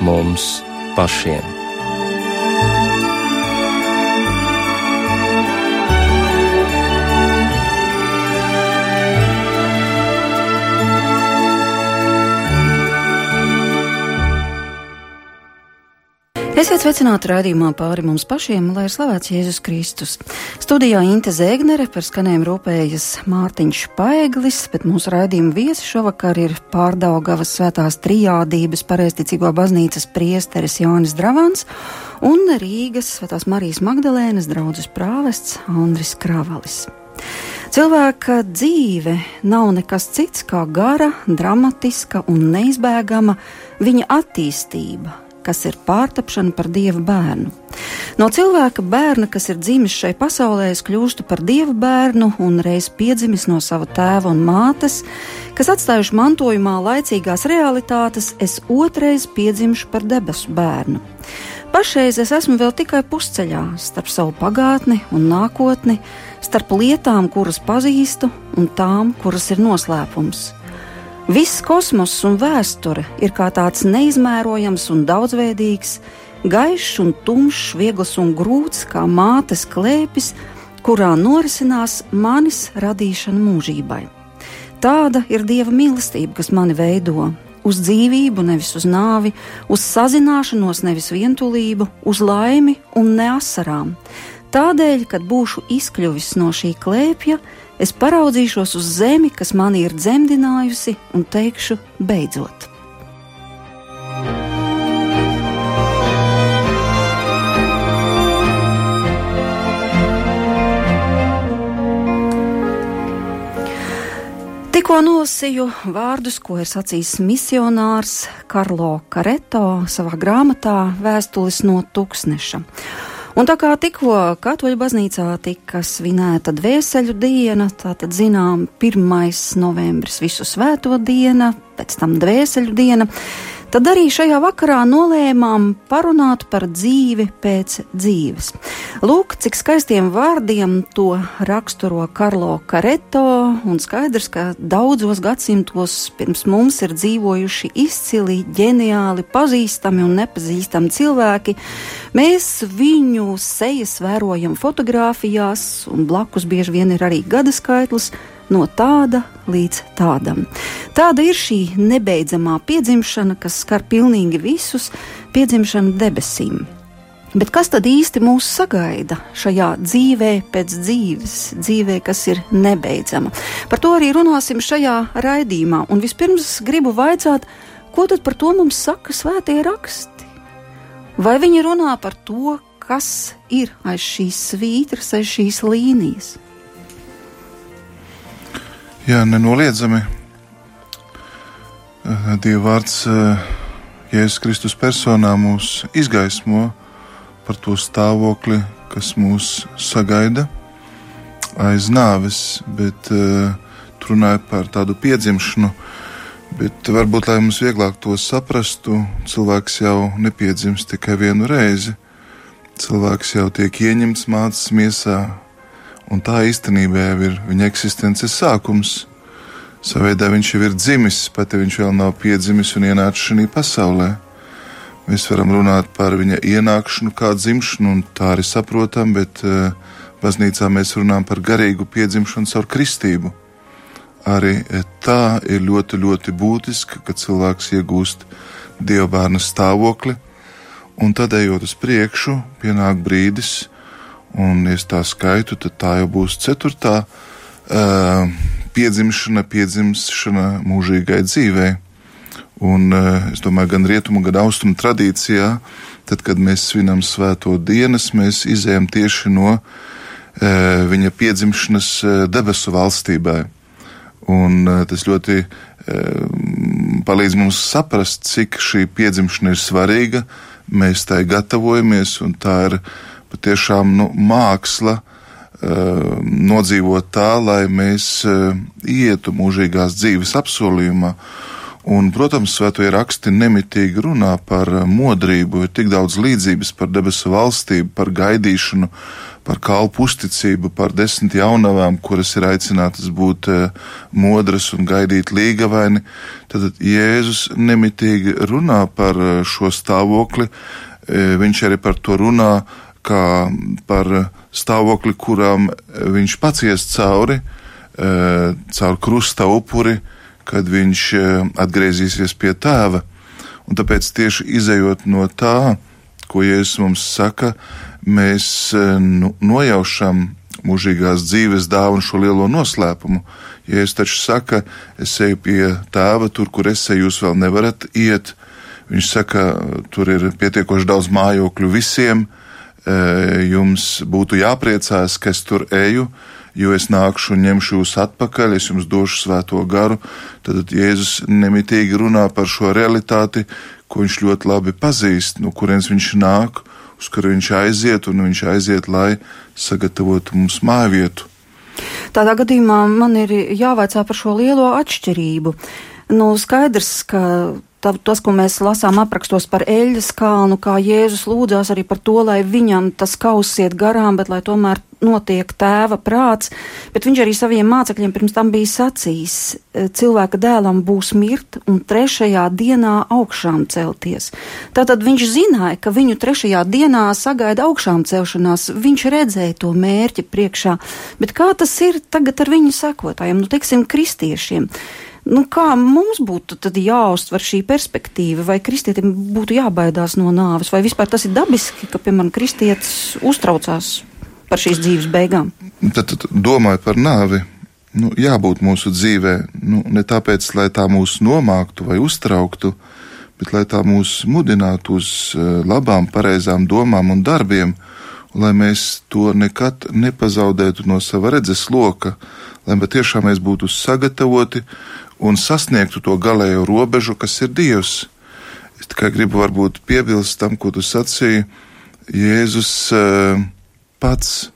mums pašiem. Esiet sveicināti raidījumā pāri mums pašiem, lai ir slavēts Jēzus Kristus. Studijā Inte Zēgnere par skanējumu rūpējas Mārtiņš Paeglis, bet mūsu raidījuma viesi šovakar ir pārdaugavas svētās trijādības pareisticīgo baznīcas priesteris Jānis Dravans un Rīgas svētās Marijas Magdalēnas draudzes prāvests Andris Kravalis. Cilvēka dzīve nav nekas cits kā gara, dramatiska un neizbēgama viņa attīstība, kas ir pārtapšana par dieva bērnu. No cilvēka bērna, kas ir dzimis šai pasaulē, es kļūstu par dieva bērnu un reiz piedzimis no sava tēva un mātes, kas atstājuši mantojumā laicīgās realitātes, es otrais piedzimšu par debesu bērnu. Pašreiz es esmu vēl tikai pusceļā starp savu pagātni un nākotni, starp lietām, kuras pazīstu, un tām, kuras ir noslēpums. Viss kosmoss un vēsture ir kā tāds neizmērojams un daudzveidīgs, gaišs un tumšs, viegls un grūts kā mātes klēpis, kurā norisinās manis radīšana mūžībai. Tāda ir dieva mīlestība, kas mani veido. Uz dzīvību, nevis uz nāvi, uz sazināšanos, nevis vientulību, uz laimi un neasarām. Tādēļ, kad būšu izkļuvis no šī klēpja, es paraudzīšos uz zemi, kas mani ir dzemdinājusi, un teikšu, beidzot. Tikko nolasīju vārdus, ko ir sacījis misionārs Karlo Kareto savā grāmatā Vēstules no tūkstneša. Un tā kā tikko Katoļu baznīcā tika svinēta dvēseļu diena, tātad zinām, 1. novembris visu svēto diena, pēc tam dvēseļu diena, Tad arī šajā vakarā nolēmām parunāt par dzīvi pēc dzīves. Lūk, cik skaistiem vārdiem to raksturo Karlo Kareto, un skaidrs, ka daudzos gadsimtos pirms mums ir dzīvojuši izcili, ģeniāli, pazīstami un nepazīstami cilvēki. Mēs viņu sejas vērojam fotografijās, un blakus bieži vien ir arī gada skaitlis no tāda līdz tādam. Tāda ir šī nebeidzamā piedzimšana, kas skar pilnīgi visus, piedzimšana debesīm. Bet kas tad īsti mūs sagaida šajā dzīvē pēc dzīves, dzīvē, kas ir nebeidzama? Par to arī runāsim šajā raidījumā. Un vispirms gribu vaicāt, ko tad par to mums saka svētie raksti? Vai viņi runā par to, kas ir aiz šīs svītras, aiz šīs līnijas? Jā, nenoliedzami. Eh, Dieva vārds eh, Jēzus Kristus personā mūs izgaismo par to stāvokli, kas mūs sagaida aiz nāves, bet uh, runāja par tādu piedzimšanu. Bet varbūt, lai mums vieglāk to saprastu, cilvēks jau nepiedzimst tikai vienu reizi. Cilvēks jau tiek ieņemts mācības miesā, un tā īstenībā jau ir viņa eksistences sākums. Savaidā viņš jau ir dzimis, pat ja viņš vēl nav piedzimis un ienācis šajā pasaulē. Mēs varam runāt par viņa ienākšanu, kā dzimšanu, un tā arī saprotam, bet uh, baznīcā mēs runājam par garīgu piedzimšanu caur kristību. Arī eh, tā ir ļoti, ļoti būtiska, ka cilvēks iegūst dieva bērna stāvokli, un tad ejot uz priekšu, pienāk brīdis, Un, ja es tā skaitu, tad tā jau būs ceturtā uh, piedzimšana, piedzimšana mūžīgai dzīvei. Un uh, es domāju, gan rietumu, gan austrumu tradīcijā, tad, kad mēs svinam svēto dienas, mēs izējām tieši no uh, viņa piedzimšanas debesu valstībai. Un uh, tas ļoti uh, palīdz mums saprast, cik šī piedzimšana ir svarīga. Mēs tai gatavojamies, un tā ir uh, patiešām nu, māksla uh, nodzīvot tā, lai mēs uh, ietu mūžīgās dzīves apsolījumā. Un, protams, svētie raksti nemitīgi runā par modrību, ir tik daudz līdzības par debesu valstību, par gaidīšanu, par kalpu uzticību, par desmit jaunavām, kuras ir aicinātas būt modras un gaidīt līgavaini, tad Jēzus nemitīgi runā par šo stāvokli. Viņš arī par to runā kā par stāvokli, kuram viņš pats ies cauri, caur krusta upuri, kad viņš atgriezīsies pie tēva. Un tāpēc tieši izējot no tā, ko Jēzus mums saka, mēs nu, nojaušam mūžīgās dzīves dāvanu šo lielo noslēpumu. Jēzus taču saka, es eju pie tēva, tur, kur es eju, jūs vēl nevarat iet. Viņš saka, tur ir pietiekoši daudz mājokļu visiem, jums būtu jāpriecās, ka es tur eju, jo es nākšu un ņemšu jūs atpakaļ, es jums došu svēto garu. Tad Jēzus nemitīgi runā par šo realitāti, ko viņš ļoti labi pazīst, no kurienes viņš nāk, uz kuru viņš aiziet, un viņš aiziet, lai sagatavotu mums māju vietu. Tādā gadījumā man ir jāvaicā par šo lielo atšķirību. Nu, skaidrs, ka tas, ko mēs lasām aprakstos par eļļas kalnu, kā Jēzus lūdzās arī par to, lai viņam tas kauss iet garām, bet lai tomēr notiek tēva prāts, bet viņš arī saviem mācekļiem pirms tam bija sacījis, e, cilvēka dēlam būs mirt un trešajā dienā augšām celties. Tātad viņš zināja, ka viņu trešajā dienā sagaida augšām celšanās, viņš redzēja to mērķi priekšā, bet kā tas ir tagad ar viņu sekotājiem, nu, teiksim, kristiešiem? Nu, kā mums būtu jāuztver šī perspektīva, vai kristietim būtu jābaidās no nāves, vai vispār tas ir dabiski, ka, piemēram, kristietis uztraucās par šīs dzīves beigām? Tad, tad domāju par nāvi. Nu, jābūt mūsu dzīvē, nu, ne tāpēc, lai tā mūs nomāktu vai uztrauktu, bet lai tā mūs mudinātu uz eh, labām, pareizām domām un darbiem, un lai mēs to nekad nepazaudētu no sava redzes loka, lai patiešām mēs būtu sagatavoti un sasniegtu to galējo robežu, kas ir Dievs. Es tikai gribu varbūt piebilst tam, ko tu sacīji. Jēzus uh, pats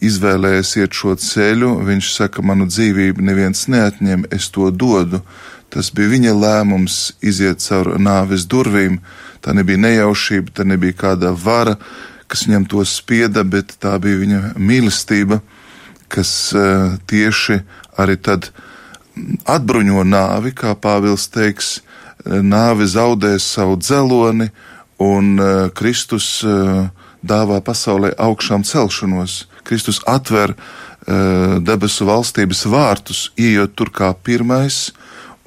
izvēlējies iet šo ceļu, viņš saka, manu dzīvību neviens neatņem, es to dodu. Tas bija viņa lēmums iziet cauri nāves durvīm. Tā nebija nejaušība, tā nebija kāda vara, kas viņam to spieda, bet tā bija viņa mīlestība, kas uh, tieši arī tad atbruņo nāvi, kā Pāvils teiks, nāve zaudēs savu dzeloni, un uh, Kristus uh, dāvā pasaulē augšām celšanos. Kristus atver uh, debesu valstības vārtus, ieejot tur kā pirmais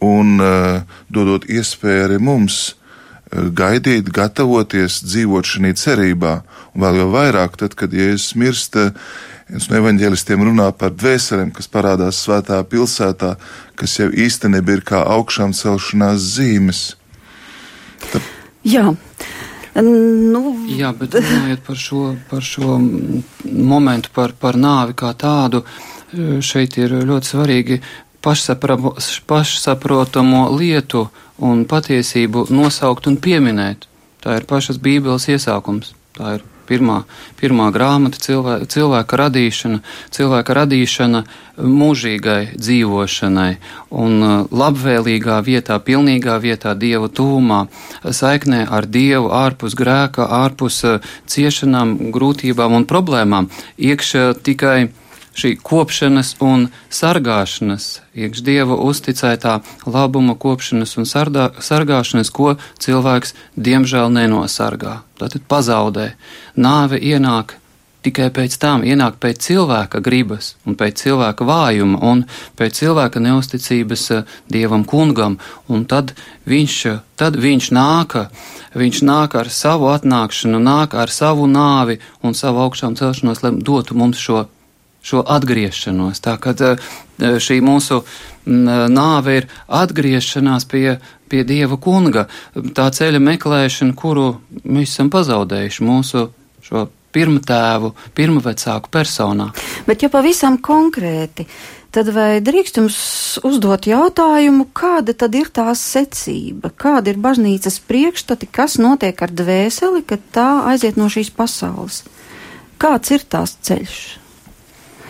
un uh, dodot iespēju arī mums uh, gaidīt, gatavoties, dzīvot šajā cerībā. Un vēl jau vairāk, tad, kad Jēzus mirst, uh, Viens no evaņģēlistiem runā par dvēselēm, kas parādās svētā pilsētā, kas jau īstenībā ir kā augšām celšanās zīmes. Tā... Jā. Nu... Jā, bet runājot par šo, par šo momentu, par, par nāvi kā tādu, šeit ir ļoti svarīgi pašsaprotamo lietu un patiesību nosaukt un pieminēt. Tā ir pašas Bībeles iesākums. Tā ir pirmā, pirmā grāmata cilvēka, cilvēka radīšana, cilvēka radīšana mūžīgai dzīvošanai. Un uh, labvēlīgā vietā, pilnīgā vietā, Dieva tūmā, saiknē ar Dievu ārpus grēka, ārpus uh, ciešanām, grūtībām un problēmām, iekšā tikai šī kopšanas un sargāšanas, iekš dieva uzticētā labuma kopšanas un sardā, sargāšanas, ko cilvēks diemžēl nenosargā. Tātad pazaudē. Nāve ienāk tikai pēc tam, ienāk pēc cilvēka gribas un pēc cilvēka vājuma un pēc cilvēka neusticības eh, dievam kungam, un tad viņš, tad viņš nāka. Viņš nāk ar savu atnākšanu, nāk ar savu nāvi un savu augšām celšanos, lai dotu mums šo šo atgriešanos. Tā kā eh, šī mūsu nāve ir atgriešanās pie, pie Dieva kunga, tā ceļa meklēšana, kuru mēs esam pazaudējuši mūsu šo pirmtēvu, pirmvecāku personā. Bet ja pavisam konkrēti, tad vai drīkst jums uzdot jautājumu, kāda tad ir tā secība, kāda ir baznīcas priekšstati, kas notiek ar dvēseli, kad tā aiziet no šīs pasaules? Kāds ir tās ceļš?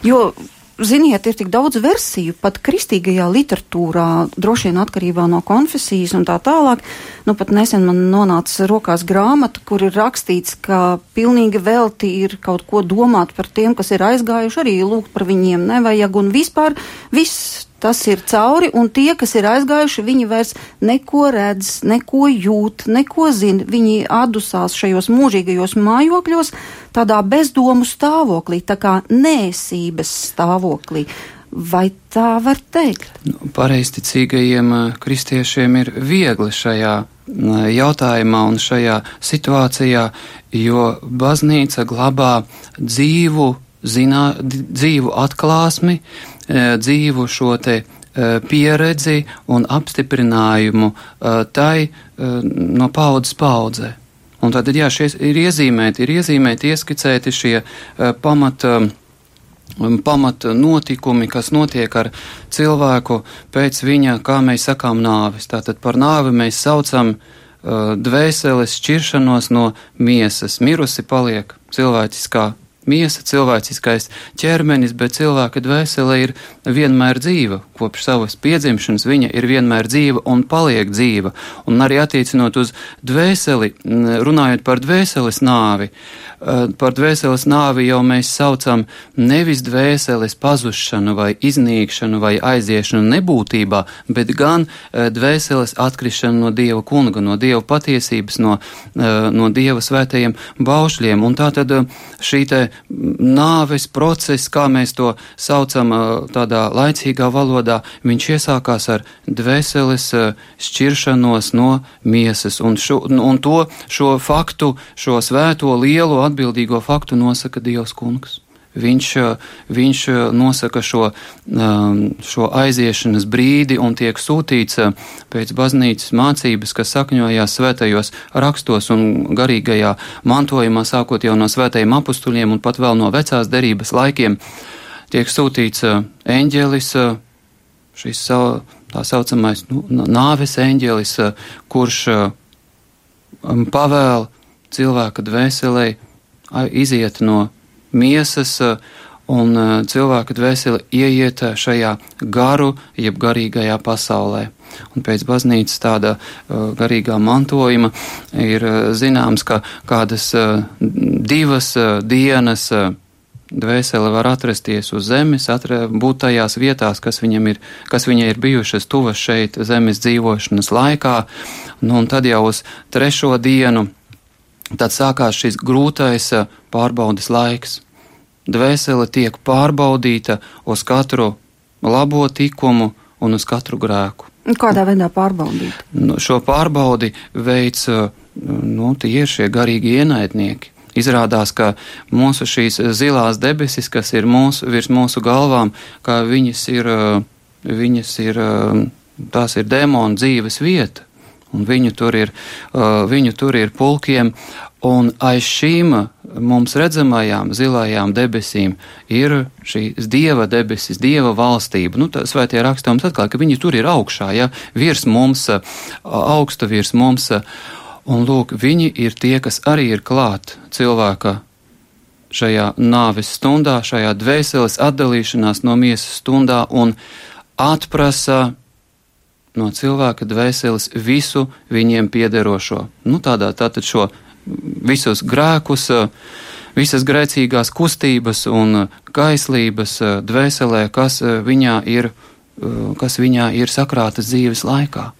Jo ziniet, ir tik daudz versiju, pat kristīgajā literatūrā, droši vien atkarībā no konfesijas un tā tālāk. Nu, pat nesen man nonāca rokās grāmata, kur ir rakstīts, ka pilnīgi velti ir kaut ko domāt par tiem, kas ir aizgājuši, arī lūgt par viņiem nevajag, un vispār viss tas ir cauri, un tie, kas ir aizgājuši, viņi vairs neko redz, neko jūt, neko zina. Viņi atdusās šajos mūžīgajos mājokļos, tādā bezdomu stāvoklī, tā kā nēsības stāvoklī. Vai tā var teikt? Nu, Pareizticīgajiem eh, kristiešiem ir viegli šajā eh, jautājumā un šajā situācijā, jo baznīca glabā dzīvu, zinā, dzīvu atklāsmi, E, dzīvu šo te e, pieredzi un apstiprinājumu e, tai no paudzes paudzē. Un tad, jā, šie ir iezīmēti, ir iezīmēti, ieskicēti šie pamata pamat notikumi, kas notiek ar cilvēku pēc viņa, kā mēs sakām, nāvis. Tātad par nāvi mēs saucam uh, dvēseles šķiršanos no miesas. Mirusi paliek cilvēciskā miesa, cilvēciskais ķermenis, bet cilvēka dvēsele ir vienmēr dzīva. Kopš savas piedzimšanas viņa ir vienmēr dzīva un paliek dzīva. Un arī attiecinot uz dvēseli, runājot par dvēseles nāvi, eh, par dvēseles nāvi jau mēs saucam nevis dvēseles pazušanu vai iznīkšanu vai aiziešanu nebūtībā, bet gan eh, dvēseles atkrišanu no Dieva kunga, no Dieva patiesības, no, eh, no Dieva svētajiem baušļiem. Un tā tad šī te nāves process, kā mēs to saucam tādā laicīgā valodā, viņš iesākās ar dvēseles šķiršanos no miesas, un, šo, un to, šo faktu, šo svēto lielo atbildīgo faktu nosaka Dievs kungs. Viņš, viņš nosaka šo, šo aiziešanas brīdi un tiek sūtīts pēc baznīcas mācības, kas sakņojās svētajos rakstos un garīgajā mantojumā, sākot jau no svētajiem apustuļiem un pat vēl no vecās derības laikiem. Tiek sūtīts eņģelis, šis tā saucamais nu, nāves eņģelis, kurš pavēl cilvēka dvēselē iziet no miesas uh, un uh, cilvēka dvēsele ieiet uh, šajā garu, jeb garīgajā pasaulē. Un pēc baznīcas tāda garīgā mantojuma ir zināms, ka kādas divas dienas dvēsele var atrasties uz zemes, atra, būt tajās vietās, kas, ir, kas viņai ir bijušas tuvas šeit zemes dzīvošanas laikā, nu, un tad jau uz trešo dienu Tad sākās šis grūtais eh, pārbaudas laiks. Dvēsele tiek pārbaudīta uz katru labo tikumu un uz katru grēku. Kādā veidā pārbaudīt? Nu, šo pārbaudi veids eh, nu, tie ir šie garīgi ienaidnieki. Izrādās, ka mūsu šīs zilās debesis, kas ir mūsu, virs mūsu galvām, ka viņas ir, eh, viņas ir, tās ir demona dzīves vieta un viņu tur ir, uh, viņu tur ir pulkiem, un aiz šīm mums redzamajām zilajām debesīm ir šīs dieva debesis, dieva valstība. Nu, tā svētie rakstā mums atklāja, ka viņi tur ir augšā, ja, virs mums, uh, augsta virs mums, uh, un lūk, viņi ir tie, kas arī ir klāt cilvēka šajā nāves stundā, šajā dvēseles atdalīšanās no miesas stundā un atprasa no cilvēka dvēseles visu viņiem piederošo. Nu, tādā tātad šo visus grēkus, visas grēcīgās kustības un kaislības dvēselē, kas viņā ir, kas viņā ir sakrātas dzīves laikā.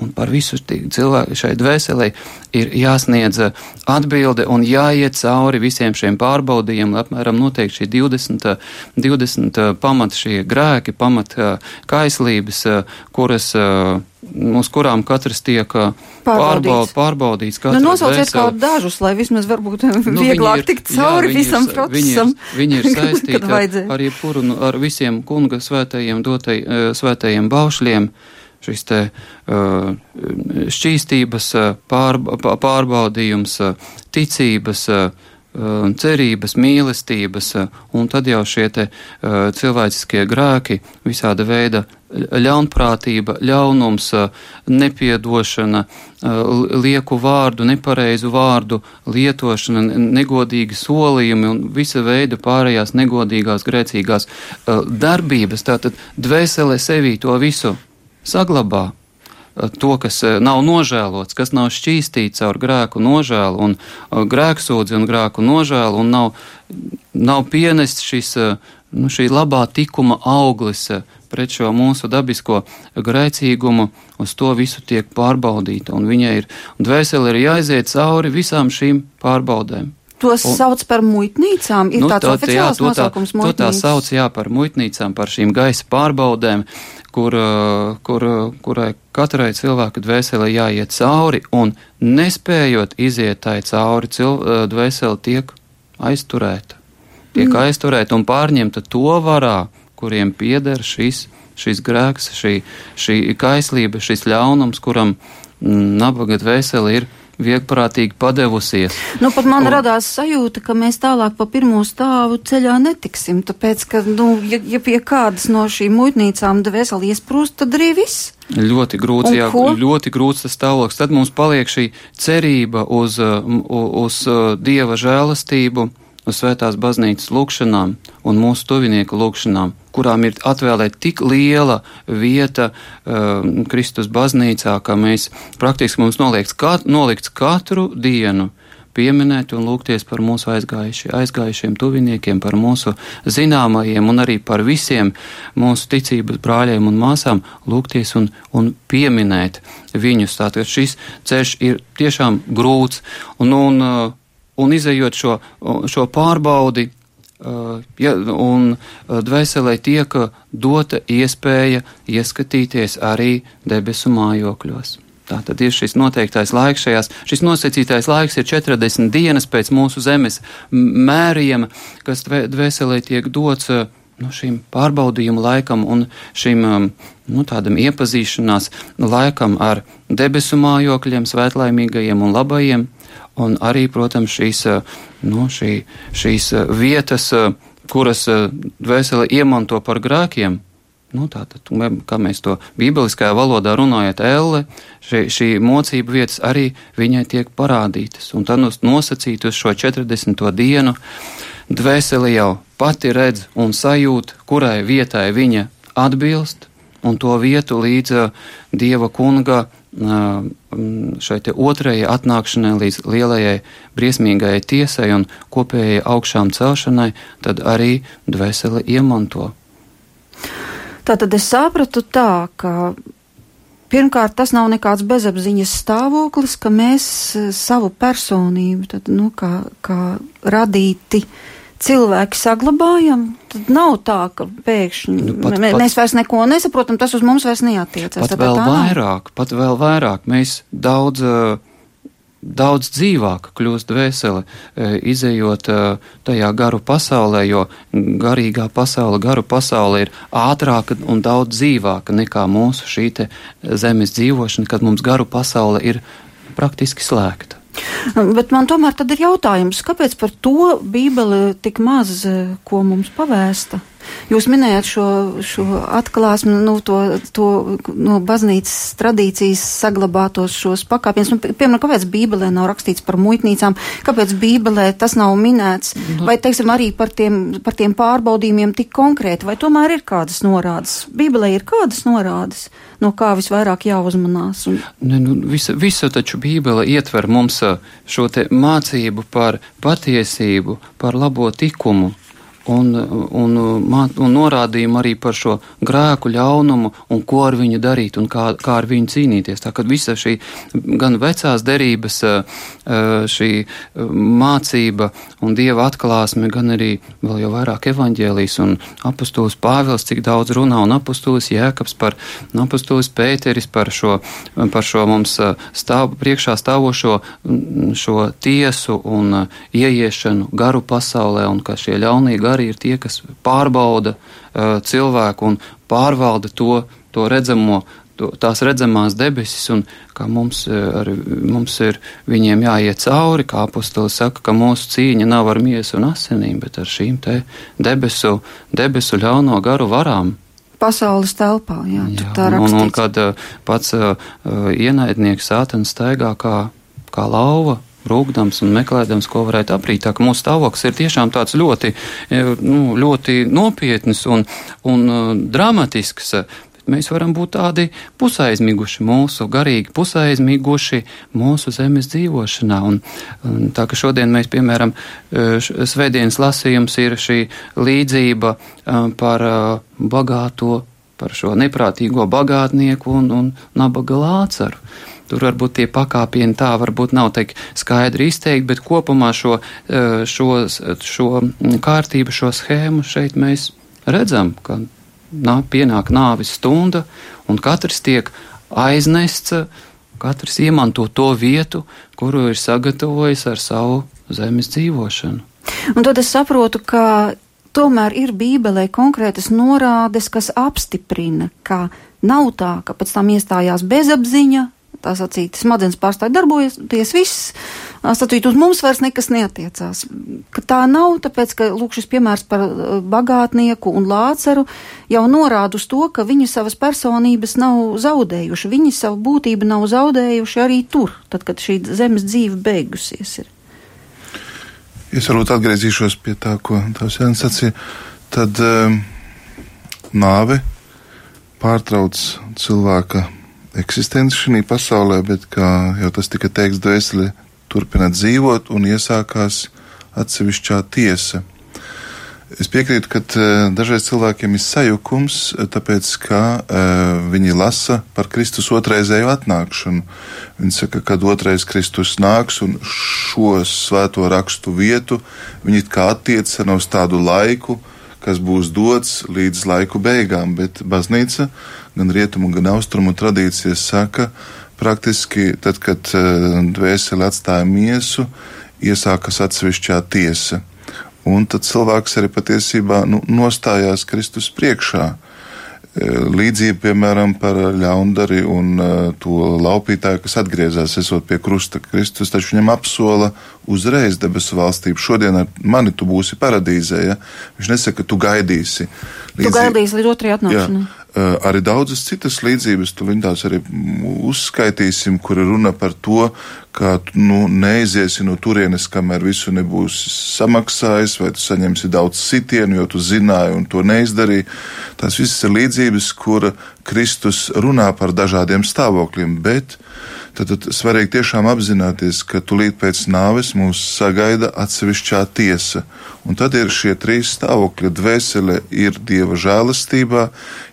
Un par visu cilvēku šai dvēselē ir jāsniedz atbilde un jāiet cauri visiem šiem pārbaudījumiem. Apmēram noteikti šī 20, 20 pamat šie grēki, pamat kaislības, kuras uz kurām katrs tiek pārbaudīts. pārbaudīts nu, nosauciet kaut dažus, lai vismaz varbūt nu, vieglāk tikt cauri jā, visam ir, procesam. Viņi ir, viņi ir saistīti ar, ar jebkuru, nu, ar visiem kunga svētajiem dotai, svētajiem baušļiem. Uh, šis te uh, šķīstības uh, pārba, pārbaudījums, uh, ticības, cerības, mīlestības, un tad jau šie te cilvēciskie grēki, visāda veida ļaunprātība, ļaunums, nepiedošana, lieku vārdu, nepareizu vārdu lietošana, negodīgi solījumi un visa veida pārējās negodīgās, grēcīgās darbības. Tātad dvēsele sevī to visu saglabā to, kas eh, nav nožēlots, kas nav šķīstīts caur grēku nožēlu un eh, grēksūdzi un grēku nožēlu, un nav, nav pienests šis, eh, nu, šī labā tikuma auglis pret šo mūsu dabisko grēcīgumu, uz to visu tiek pārbaudīta, un viņai ir, un dvēseli ir jāiziet cauri visām šīm pārbaudēm. Tos un, sauc par muitnīcām. Ir nu, tāds tā, oficiāls jā, nosaukums tā, to tā sauc, jā, par muitnīcām, par šīm gaisa pārbaudēm, kur, kur, kurai katrai cilvēka dvēselē jāiet cauri, un nespējot iziet tai cauri, cil, dvēsele tiek aizturēta. Tiek mm. aizturēta un pārņemta to varā, kuriem pieder šis, šis grēks, šī, šī kaislība, šis ļaunums, kuram mm, nabaga dvēsele ir viegprātīgi padevusies. Nu, pat man un... radās sajūta, ka mēs tālāk pa pirmo stāvu ceļā netiksim, tāpēc, ka, nu, ja, ja pie kādas no šīm muitnīcām dvēseli iesprūst, tad arī viss. Ļoti grūts, jā, ko? ļoti grūts tas stāvoklis. Tad mums paliek šī cerība uz, uz, uz Dieva žēlastību, uz svētās baznīcas lūkšanām un mūsu tuvinieku lūkšanām, kurām ir atvēlēta tik liela vieta uh, Kristus baznīcā, ka mēs praktiski mums noliekts, kat, nolikts katru dienu pieminēt un lūgties par mūsu aizgājuši, aizgājušiem tuviniekiem, par mūsu zināmajiem un arī par visiem mūsu ticības brāļiem un māsām, lūgties un, un pieminēt viņus. Tātad šis ceļš ir tiešām grūts un, un uh, un izējot šo, šo pārbaudi, ja, un uh, dvēselē tiek dota iespēja ieskatīties arī debesu mājokļos. Tā tad ir šis noteiktais laiks šajās, šis nosacītais laiks ir 40 dienas pēc mūsu zemes mērījuma, kas dvēselē tiek dots uh, nu, šim pārbaudījumu laikam un šim um, nu, tādam iepazīšanās laikam ar debesu mājokļiem, svētlaimīgajiem un labajiem un arī, protams, šīs, eh, nu, šī, šīs eh, vietas, eh, kuras dvēseli iemanto par grēkiem. Nu, tātad, kā mēs to bībeliskajā valodā runājam, elle, šī, šī mocība vietas arī viņai tiek parādītas. Un tad nosacīt uz šo 40. dienu, dvēseli jau pati redz un sajūt, kurai vietai viņa atbilst, un to vietu līdz Dieva kunga šai otrajai atnākšanai līdz lielajai briesmīgajai tiesai un kopējai augšām celšanai, tad arī dvēseli iemanto. Tātad es sapratu tā, ka pirmkārt tas nav nekāds bezapziņas stāvoklis, ka mēs savu personību, tad, nu, kā, kā radīti, uh, cilvēki saglabājam, tad nav tā, ka pēkšņi nu, pat, mē, pat, mēs vairs neko nesaprotam, tas uz mums vairs neatiecas. Pat vēl vairāk, pat vēl vairāk, mēs daudz, daudz dzīvāk kļūst veseli, izējot tajā garu pasaulē, jo garīgā pasaule, garu pasaule ir ātrāka un daudz dzīvāka nekā mūsu šī zemes dzīvošana, kad mums garu pasaule ir praktiski slēgta. Bet man tomēr tad ir jautājums, kāpēc par to Bībele tik maz eh, ko mums pavēsta? Jūs minējāt šo, šo atklāsmi, nu, to, to no baznīcas tradīcijas saglabātos šos pakāpienus. Nu, piemēram, kāpēc Bībelē nav rakstīts par muitnīcām, kāpēc Bībelē tas nav minēts, nu. vai, teiksim, arī par tiem, par tiem pārbaudījumiem tik konkrēti, vai tomēr ir kādas norādes? Bībelē ir kādas norādes, no kā visvairāk jāuzmanās? Un... Ne, nu, visa, visa taču Bībele ietver mums šo te mācību par patiesību, par labo tikumu un, un, un norādījumu arī par šo grēku ļaunumu un ko ar viņu darīt un kā, kā ar viņu cīnīties. Tā kā visa šī gan vecās derības šī mācība un dieva atklāsme, gan arī vēl jau vairāk evaņģēlijas un apustulis Pāvils, cik daudz runā un apustulis Jēkabs par apustulis Pēteris par šo, par šo mums stāv, priekšā stāvošo šo tiesu un ieiešanu garu pasaulē un ka šie ļaunie gari ir tie, kas pārbauda uh, cilvēku un pārvalda to, to redzamo, to, tās redzamās debesis, un kā mums, ar, mums ir viņiem jāiet cauri, kā apustulis saka, ka mūsu cīņa nav ar miesu un asinīm, bet ar šīm te debesu, debesu ļauno garu varām pasaules telpā. Jā, jā, tā un, un, un kad uh, pats uh, ienaidnieks sātens staigā kā, kā lauva, rūkdams un meklējams, ko varētu aprīt. Tā ka mūsu stāvoklis ir tiešām tāds ļoti, nu, ļoti nopietns un, un uh, dramatisks. Mēs varam būt tādi pusaizmiguši, mūsu garīgi pusaizmiguši mūsu zemes dzīvošanā. Un, un tā ka šodien mēs, piemēram, svētdienas lasījums ir šī līdzība par bagāto, par šo neprātīgo bagātnieku un, un nabaga lācaru. Tur varbūt tie pakāpieni tā varbūt nav tik skaidri izteikti, bet kopumā šo, eh, šo, šo kārtību, šo schēmu šeit mēs redzam, ka nā, pienāk nāvis stunda un katrs tiek aiznests, katrs iemanto to vietu, kuru ir sagatavojis ar savu zemes dzīvošanu. Un tad es saprotu, ka tomēr ir Bībelē konkrētas norādes, kas apstiprina, ka nav tā, ka pēc tam iestājās bezapziņa, tā sacīt, smadzenes pārstāja darboties, viss, sacīt, uz mums vairs nekas neatiecās. Ka tā nav, tāpēc, ka, lūk, šis piemērs par bagātnieku un lāceru jau norāda uz to, ka viņi savas personības nav zaudējuši, viņi savu būtību nav zaudējuši arī tur, tad, kad šī zemes dzīve beigusies ir. Es varbūt atgriezīšos pie tā, ko tās Jānis sacīja. Tad um, nāve pārtrauc cilvēka eksistenci šajā pasaulē, bet, kā jau tas tika teikts, dvēsele turpina dzīvot un iesākās atsevišķā tiesa. Es piekrītu, ka uh, dažreiz cilvēkiem ir sajukums, e, tāpēc, ka uh, viņi lasa par Kristus otrreizēju atnākšanu. Viņi saka, kad otrais Kristus nāks un šo svēto rakstu vietu viņi kā attieca uz tādu laiku, kas būs dots līdz laiku beigām, bet baznīca uh, gan rietumu, gan austrumu tradīcijas saka, praktiski tad, kad eh, dvēseli atstāja miesu, iesākas atsevišķā tiesa. Un tad cilvēks arī patiesībā nu, nostājās Kristus priekšā. Eh, līdzība, piemēram, par ļaundari un uh, to laupītāju, kas atgriezās, esot pie krusta. Kristus taču viņam apsola uzreiz debesu valstību. Šodien ar mani tu būsi paradīzē, ja? Viņš nesaka, tu gaidīsi. Līdzība, tu gaidīsi līdz otrajai atnākšanai. Eh, arī daudzas citas līdzības, tu viņus arī uzskaitīsim, kur runa par to, ka nu, neiziesi no turienes, kamēr visu nebūs samaksājis, vai tu saņemsi daudz sitienu, jo tu zināji un to neizdarīji. Tās visas ir līdzības, kur Kristus runā par dažādiem stāvokļiem, bet tad, tad svarīgi tiešām apzināties, ka tulīt pēc nāves mūs sagaida atsevišķā tiesa. Un tad ir šie trīs stāvokļi. Dvēsele ir dieva žēlastībā,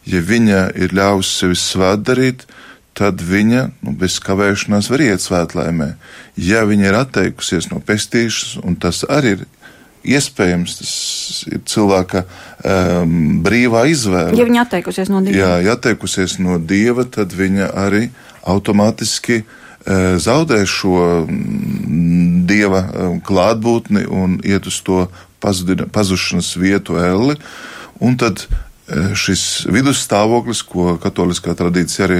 ja viņa ir ļāvusi sevi svētdarīt, tad viņa nu, bez kavēšanās var iet svētlaimē. Ja viņa ir atteikusies no pestīšanas, un tas arī ir iespējams, tas ir cilvēka um, brīvā izvēle. Ja viņa atteikusies no dieva. Jā, ja atteikusies no dieva, tad viņa arī automātiski uh, zaudē šo mm, dieva um, klātbūtni un iet uz to pazušanas vietu elli. Un tad e, šis vidusstāvoklis, ko katoliskā tradīcija arī,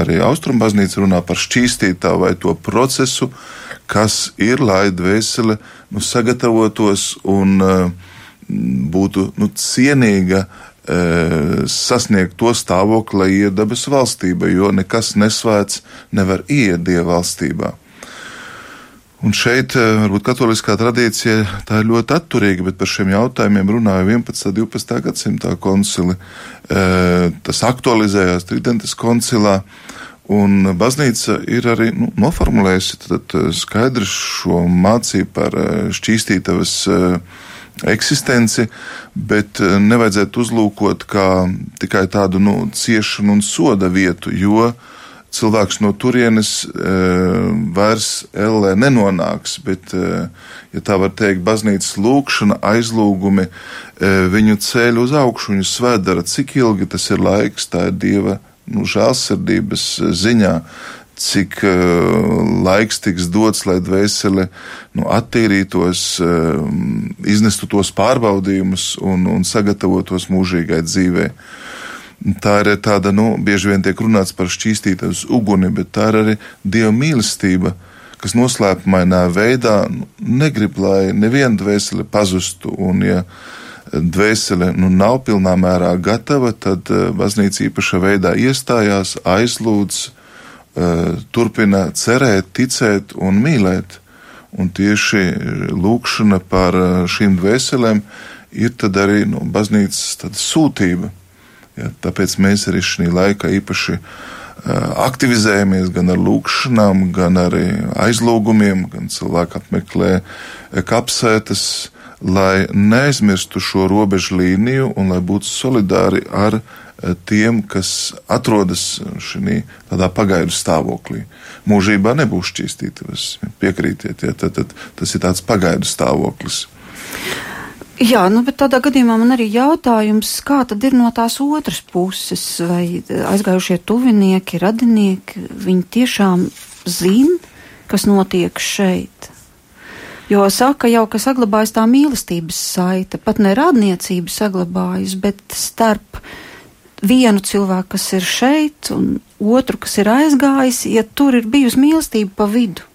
arī austrumbaznīca runā par šķīstītā vai to procesu, kas ir, lai dvēsele nu, sagatavotos un būtu nu, cienīga uh, sasniegt to stāvokli, lai iet debesu valstība, jo nekas nesvēts nevar iet dieva valstībā. Un šeit, eh, varbūt katoliskā tradīcija tā ir ļoti atturīga, bet par šiem jautājumiem runāja 11. un 12. gadsimtā koncili. Tas aktualizējās Tridentes koncilā. Un baznīca ir arī nu, noformulējusi tad, eh, skaidri šo mācību par šķīstītavas eksistenci, bet nevajadzētu uzlūkot kā tikai tādu nu, ciešanu un soda vietu, jo cilvēks no turienes e, vairs ellē nenonāks, bet, e, ja tā var teikt, baznīcas lūkšana, aizlūgumi e, viņu ceļ uz augšu, viņu svētdara, cik ilgi tas ir laiks, tā ir Dieva nu, žēlsirdības ziņā. Cik uh, laiks tiks dots, lai dvēsele nu, attīrītos, uh, iznestu tos pārbaudījumus un, un sagatavotos mūžīgai dzīvei. Tā ir tāda, nu, bieži vien tiek runāts par šķīstītu uz uguni, bet tā ir arī dieva mīlestība, kas noslēpumainā veidā nu, negrib, lai neviena dvēsele pazustu. Un, ja dvēsele nu, nav pilnā mērā gatava, tad uh, baznīca īpašā veidā iestājās, aizlūdz, turpina cerēt, ticēt un mīlēt. Un tieši lūkšana par šīm dvēselēm ir tad arī nu, baznīcas sūtība. Ja, tāpēc mēs arī šī laikā īpaši aktivizējamies gan ar lūkšanām, gan arī aizlūgumiem, gan cilvēki apmeklē kapsētas, lai neaizmirstu šo robežu līniju un lai būtu solidāri ar tiem, kas atrodas šajā tādā pagaidu stāvoklī. Mūžībā nebūs šķīstītas, piekrītiet, ja, tad, tad tas ir tāds pagaidu stāvoklis. Jā, nu, bet tādā gadījumā man arī jautājums, kā tad ir no tās otras puses, vai aizgājušie tuvinieki, radinieki, viņi tiešām zina, kas notiek šeit? Jo saka jau, ka saglabājas tā mīlestības saita, pat ne radniecība saglabājas, bet starp vienu cilvēku, kas ir šeit, un otru, kas ir aizgājis, ja tur ir bijusi mīlestība pa vidu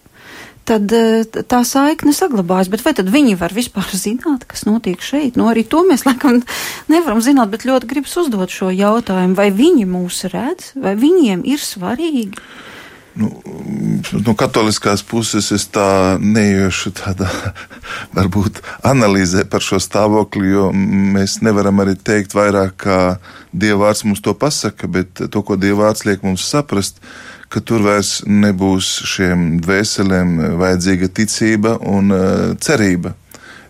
tad eh, tā saikne saglabājas. Bet vai tad viņi var vispār zināt, kas notiek šeit? Nu, arī to mēs laikam nevaram zināt, bet ļoti gribas uzdot šo jautājumu. Vai viņi mūs redz, vai viņiem ir svarīgi? Nu, no katoliskās puses es tā neiešu tādā, varbūt, analīzē par šo stāvokli, jo mēs nevaram arī teikt vairāk, kā Dievvvārds mums to pasaka, bet to, ko Dievvvārds liek mums saprast, ka tur vairs nebūs šiem dvēselēm vajadzīga ticība un uh, cerība.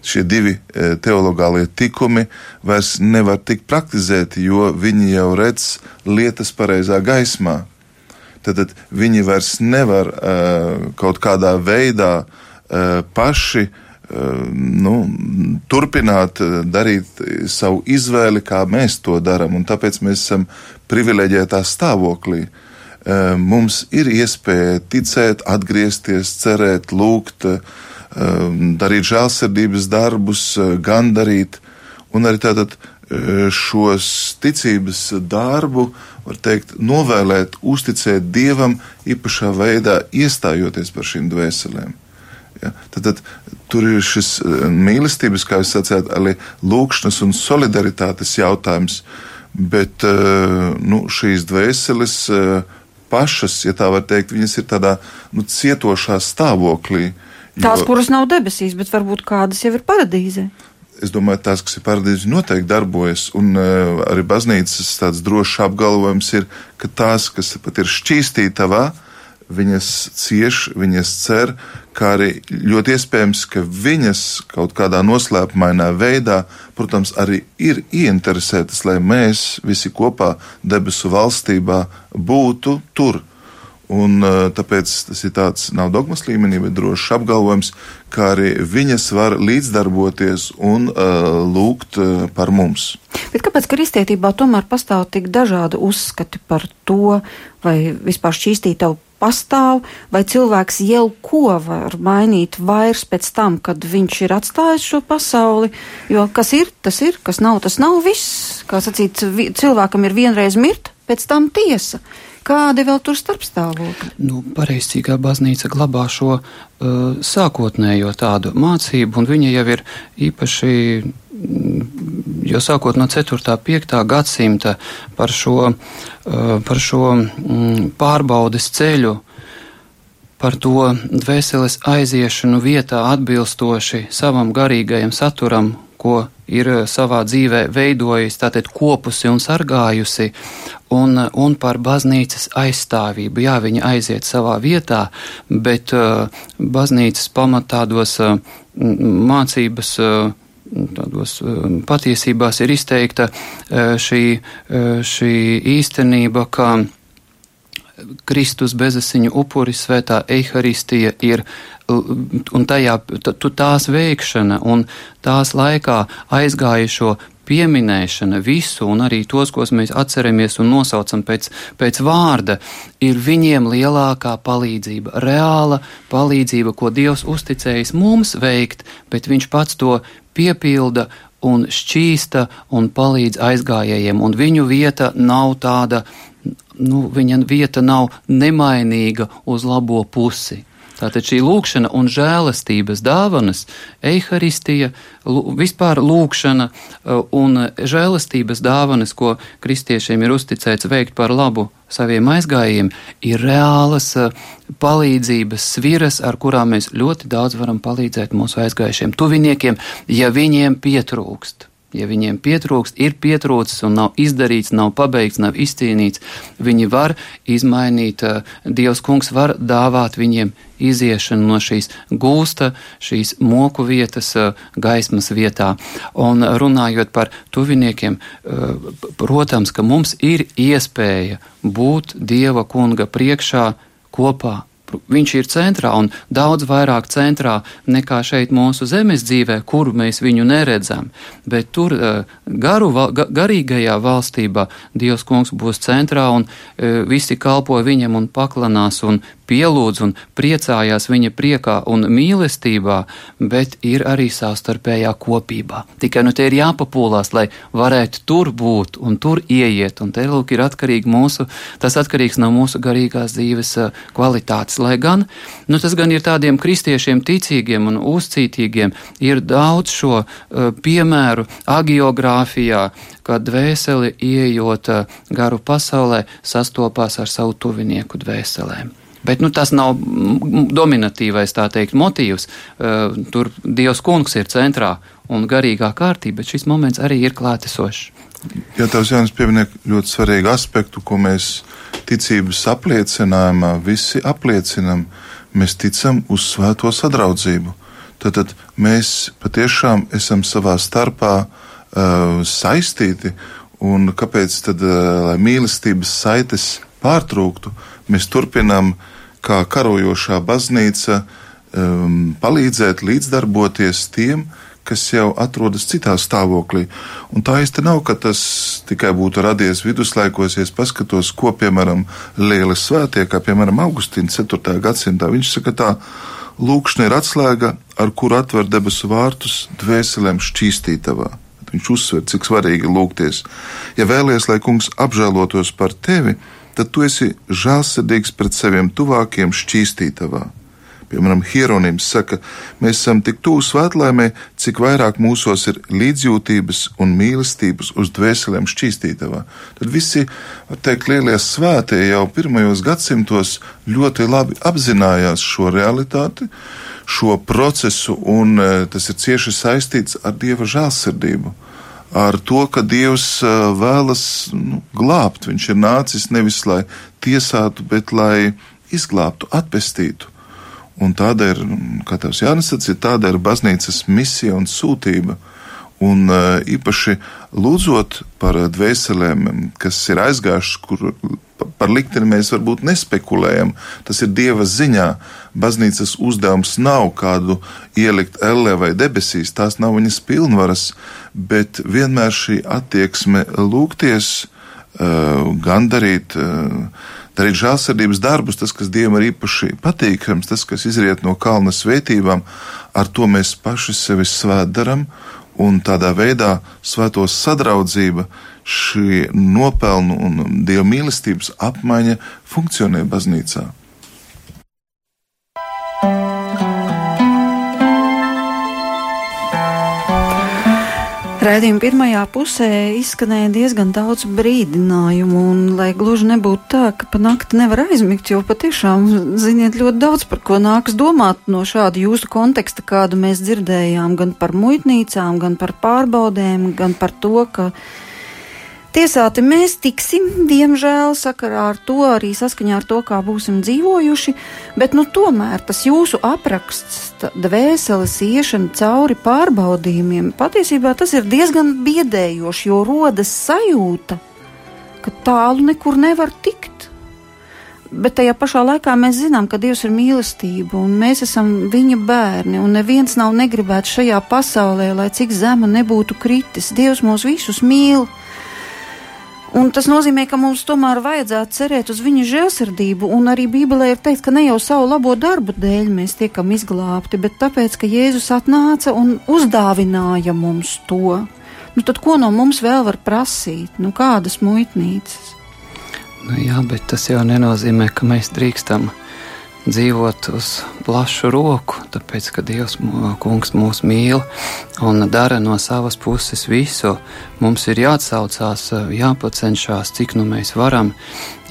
Šie divi uh, teologālie tikumi vairs nevar tikt praktizēti, jo viņi jau redz lietas pareizā gaismā. Tad, tad viņi vairs nevar kaut kādā veidā paši nu, turpināt darīt savu izvēli, kā mēs to darām. Tāpēc mēs esam privileģētā stāvoklī. Mums ir iespēja ticēt, atgriezties, cerēt, lūgt, darīt žēlsirdības darbus, gandarīt, un arī tātad šos ticības darbu, var teikt, novēlēt, uzticēt Dievam īpašā veidā, iestājoties par šīm dvēselēm. Ja? Tad, tad tur ir šis mīlestības, kā jūs sacījāt, arī lūkšanas un solidaritātes jautājums, bet nu, šīs dvēseles pašas, ja tā var teikt, viņas ir tādā nu, cietošā stāvoklī. Jo, tās, kuras nav debesīs, bet varbūt kādas jau ir paradīzē. Es domāju, tās, kas ir paradīze, noteikti darbojas. Un uh, arī baznīcas tāds drošs apgalvojums ir, ka tās, kas pat ir šķīstītavā, viņas cieš, viņas cer, kā arī ļoti iespējams, ka viņas kaut kādā noslēpumainā veidā, protams, arī ir ieinteresētas, lai mēs visi kopā debesu valstībā būtu tur. Un, tāpēc tas ir tāds nav dogmas līmenī, bet drošs apgalvojums, kā arī viņas var līdzdarboties un uh, lūgt uh, par mums. Bet kāpēc kristietībā tomēr pastāv tik dažādi uzskati par to, vai vispār šķīstītavu pastāv, vai cilvēks jau ko var mainīt vairs pēc tam, kad viņš ir atstājis šo pasauli. Jo kas ir, tas ir, kas nav, tas nav viss. Kā sacīt, cilvēkam ir vienreiz mirt, pēc tam tiesa. Kādi vēl tur starpstāvokļi? Nu, Pareizcīgā baznīca glabā šo uh, sākotnējo tādu mācību, un viņa jau ir īpaši jau sākot no 4. un 5. gadsimta par šo, eh, par šo mm, pārbaudes ceļu, par to dvēseles aiziešanu vietā atbilstoši savam garīgajam saturam, ko ir eh, savā dzīvē veidojis, tātad kopusi un sargājusi, un, un par baznīcas aizstāvību. Jā, viņa aiziet savā vietā, bet uh, baznīcas pamatādos uh, mācības uh, tādos patiesībās ir izteikta šī, šī īstenība, ka Kristus bezasiņu upuri svētā eharistija ir un tajā tās veikšana un tās laikā aizgājušo pieminēšana visu, un arī tos, ko mēs atceramies un nosaucam pēc, pēc vārda, ir viņiem lielākā palīdzība, reāla palīdzība, ko Dievs uzticējis mums veikt, bet Viņš pats to piepilda un šķīsta un palīdz aizgājējiem, un viņu vieta nav tāda, nu, viņa vieta nav nemainīga uz labo pusi. Tātad šī lūkšana un žēlastības dāvanas, eharistija, vispār lūkšana uh, un žēlastības dāvanas, ko kristiešiem ir uzticēts veikt par labu saviem aizgājiem, ir reālas uh, palīdzības sviras, ar kurām mēs ļoti daudz varam palīdzēt mūsu aizgājušiem tuviniekiem, ja viņiem pietrūkst. Ja viņiem pietrūkst, ir pietrūcis un nav izdarīts, nav pabeigts, nav izcīnīts, viņi var izmainīt, eh, Dievs kungs var dāvāt viņiem iziešanu no šīs gūsta, šīs moku vietas, eh, gaismas vietā. Un runājot par tuviniekiem, eh, protams, ka mums ir iespēja būt Dieva kunga priekšā kopā Viņš ir centrā un daudz vairāk centrā nekā šeit mūsu zemes dzīvē, kuru mēs viņu neredzam. Bet tur eh, garu, garīgajā valstībā Dievs kungs būs centrā un eh, visi kalpo viņam un paklanās un pielūdz un priecājās viņa priekā un mīlestībā, bet ir arī savstarpējā kopībā. Tikai nu te ir jāpapūlās, lai varētu tur būt un tur ieiet, un te lūk ir atkarīgi mūsu, tas atkarīgs no mūsu garīgās dzīves eh, kvalitātes, lai gan, nu tas gan ir tādiem kristiešiem ticīgiem un uzcītīgiem, ir daudz šo uh, piemēru agiogrāfijā, kad dvēseli ieejot uh, garu pasaulē sastopās ar savu tuvinieku dvēselēm. Bet nu, tas nav dominatīvais teikt, motīvs. Uh, tur Dievs kungs ir centrā un garīgā kārtība, bet šis moments arī ir klātesošs. Jā, tavs Jānis pieminē ļoti svarīgu aspektu, ko mēs ticības apliecinājumā visi apliecinam. Mēs ticam uz svēto sadraudzību. Tad, tad mēs patiešām esam savā starpā uh, saistīti, un kāpēc tad, uh, lai mīlestības saites pārtrūktu, mēs turpinām kā karojošā baznīca um, palīdzēt, līdzdarboties tiem, kas jau atrodas citā stāvoklī. Un tā īsti nav, ka tas tikai būtu radies viduslaikos, ja paskatos, ko, piemēram, lieli svētie, kā piemēram Augustīns 4. gadsimtā. Viņš saka tā, lūkšana ir atslēga, ar kuru atver debesu vārtus dvēselēm šķīstītavā. Viņš uzsver, cik svarīgi lūgties. Ja vēlies, lai kungs apžēlotos par tevi, tad tu esi žēlsirdīgs pret saviem tuvākiem šķīstītavā. Piemēram, Hieronims saka, mēs esam tik tuvu svētlaimē, cik vairāk mūsos ir līdzjūtības un mīlestības uz dvēselēm šķīstītavā. Tad visi, var teikt, lielie svētie jau pirmajos gadsimtos ļoti labi apzinājās šo realitāti, šo procesu, un eh, tas ir cieši saistīts ar Dieva žēlsirdību ar to, ka Dievs vēlas nu, glābt. Viņš ir nācis nevis lai tiesātu, bet lai izglābtu, atpestītu. Un tāda ir, kā tevs Jānis sacīja, tāda ir baznīcas misija un sūtība. Un īpaši lūdzot par dvēselēm, kas ir aizgājušas, kur par likteni mēs varbūt nespekulējam. Tas ir Dieva ziņā. Baznīcas uzdevums nav kādu ielikt ellē vai debesīs, tās nav viņas pilnvaras, bet vienmēr šī attieksme lūgties, gandarīt, darīt žēlsirdības darbus, tas, kas Dievam ir īpaši patīkams, tas, kas izriet no kalna svētībām, ar to mēs paši sevi svētdaram, un tādā veidā svētos sadraudzība šī nopelnu un dievu mīlestības apmaiņa funkcionē baznīcā. Raidījuma pirmajā pusē izskanēja diezgan daudz brīdinājumu, un lai gluži nebūtu tā, ka pa nakti nevar aizmigt, jo patiešām ziniet ļoti daudz, par ko nākas domāt no šāda jūsu konteksta, kādu mēs dzirdējām, gan par muitnīcām, gan par pārbaudēm, gan par to, ka Tiesāti mēs tiksim, diemžēl, sakarā ar to, arī saskaņā ar to, kā būsim dzīvojuši, bet nu, tomēr tas jūsu apraksts, dvēseles iešana cauri pārbaudījumiem, patiesībā tas ir diezgan biedējoši, jo rodas sajūta, ka tālu nekur nevar tikt. Bet tajā pašā laikā mēs zinām, ka Dievs ir mīlestība un mēs esam viņa bērni, un neviens nav negribēts šajā pasaulē, lai cik zema nebūtu kritis. Dievs mūs visus mīl. Un tas nozīmē, ka mums tomēr vajadzētu cerēt uz viņa žēlsirdību, un arī Bībelē ir teikts, ka ne jau savu labo darbu dēļ mēs tiekam izglābti, bet tāpēc, ka Jēzus atnāca un uzdāvināja mums to. Nu, tad ko no mums vēl var prasīt? Nu, kādas muitnīcas? Nu, jā, bet tas jau nenozīmē, ka mēs drīkstam dzīvot uz plašu roku, tāpēc, ka Dievs kungs mūs mīl un dara no savas puses visu. Mums ir jāatsaucās, jāpacenšās, cik nu mēs varam,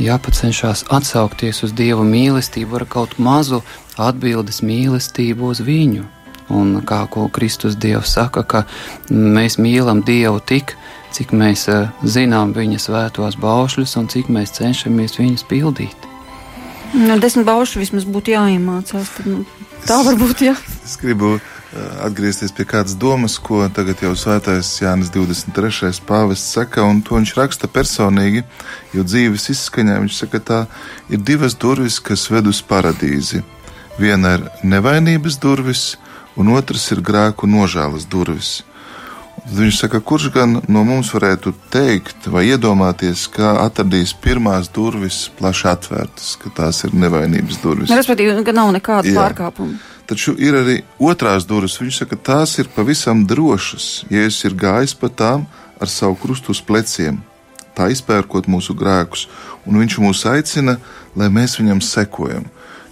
jāpacenšās atsaukties uz Dieva mīlestību ar kaut mazu atbildes mīlestību uz viņu. Un kā Kristus Dievs saka, ka mēs mīlam Dievu tik, cik mēs zinām viņa svētos baušļus un cik mēs cenšamies viņus pildīt. Nu, desmit baušu vismaz būtu jāiemācās. Tad, nu, tā var būt. Jā. Es gribu uh, atgriezties pie kādas domas, ko tagad jau svētais Jānis 23. pāvests saka, un to viņš raksta personīgi, jo dzīves izskaņā viņš saka, tā ir divas durvis, kas ved uz paradīzi. Viena ir nevainības durvis, un otrs ir grēku nožēlas durvis. Viņš saka, kurš gan no mums varētu teikt vai iedomāties, ka atradīs pirmās durvis plaši atvērtas, ka tās ir nevainības durvis. Respektīvi, ka nav nekāda pārkāpuma. Taču ir arī otrās durvis. Viņš saka, tās ir pavisam drošas. Jēzus ir gājis pa tām ar savu krustu uz pleciem, tā izpērkot mūsu grēkus, un viņš mūs aicina, lai mēs viņam sekojam.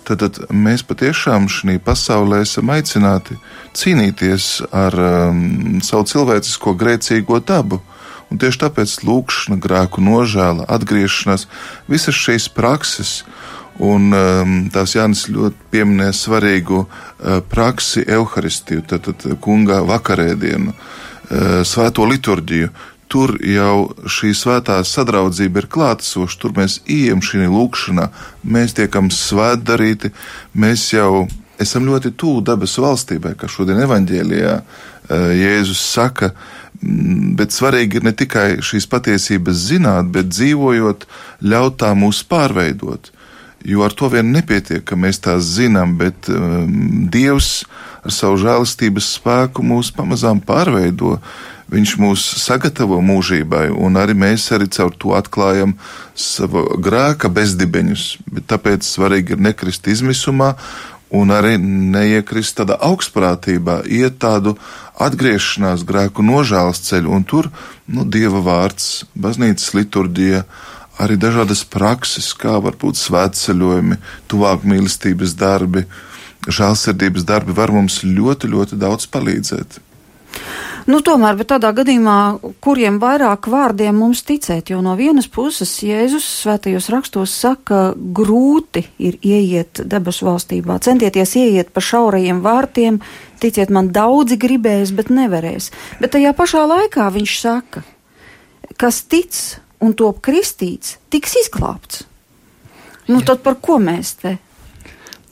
Tad, tad mēs patiešām šajā pasaulē esam aicināti cīnīties ar um, savu cilvēcisko grēcīgo dabu. Un tieši tāpēc lūkšana, grēku nožēla, atgriešanās, visas šīs prakses, un um, tās Jānis ļoti pieminēja svarīgu uh, praksi, evaharistiju, tad, tad kungā vakarēdienu, uh, svēto liturģiju tur jau šī svētā sadraudzība ir klātesoša, tur mēs ejam šī lūkšanā, mēs tiekam svētdarīti, mēs jau esam ļoti tuvu debesu valstībai, kā šodien evaņģēlijā eh, Jēzus saka, mm, bet svarīgi ir ne tikai šīs patiesības zināt, bet dzīvojot, ļaut tā mūs pārveidot. Jo ar to vien nepietiek, ka mēs tās zinām, bet um, Dievs ar savu žēlastības spēku mūs pamazām pārveido. Uh, Viņš mūs sagatavo mūžībai, un arī mēs arī caur to atklājam savu grēka bezdibeņus. Bet tāpēc svarīgi ir nekrist izmisumā un arī neiekrist tādā augstprātībā, iet tādu atgriešanās grēku nožēlas ceļu, un tur nu, Dieva vārds, baznīcas liturģija, arī dažādas prakses, kā varbūt svētceļojumi, tuvāk mīlestības darbi, žēlsirdības darbi var mums ļoti, ļoti daudz palīdzēt. Nu, tomēr, bet tādā gadījumā, kuriem vairāk vārdiem mums ticēt, jo no vienas puses Jēzus svētajos rakstos saka, grūti ir ieiet debesu valstībā, centieties ieiet pa šaurajiem vārtiem, ticiet man daudzi gribēs, bet nevarēs. Bet tajā pašā laikā viņš saka, kas tic un top kristīts, tiks izglābts. Nu, Jā. tad par ko mēs te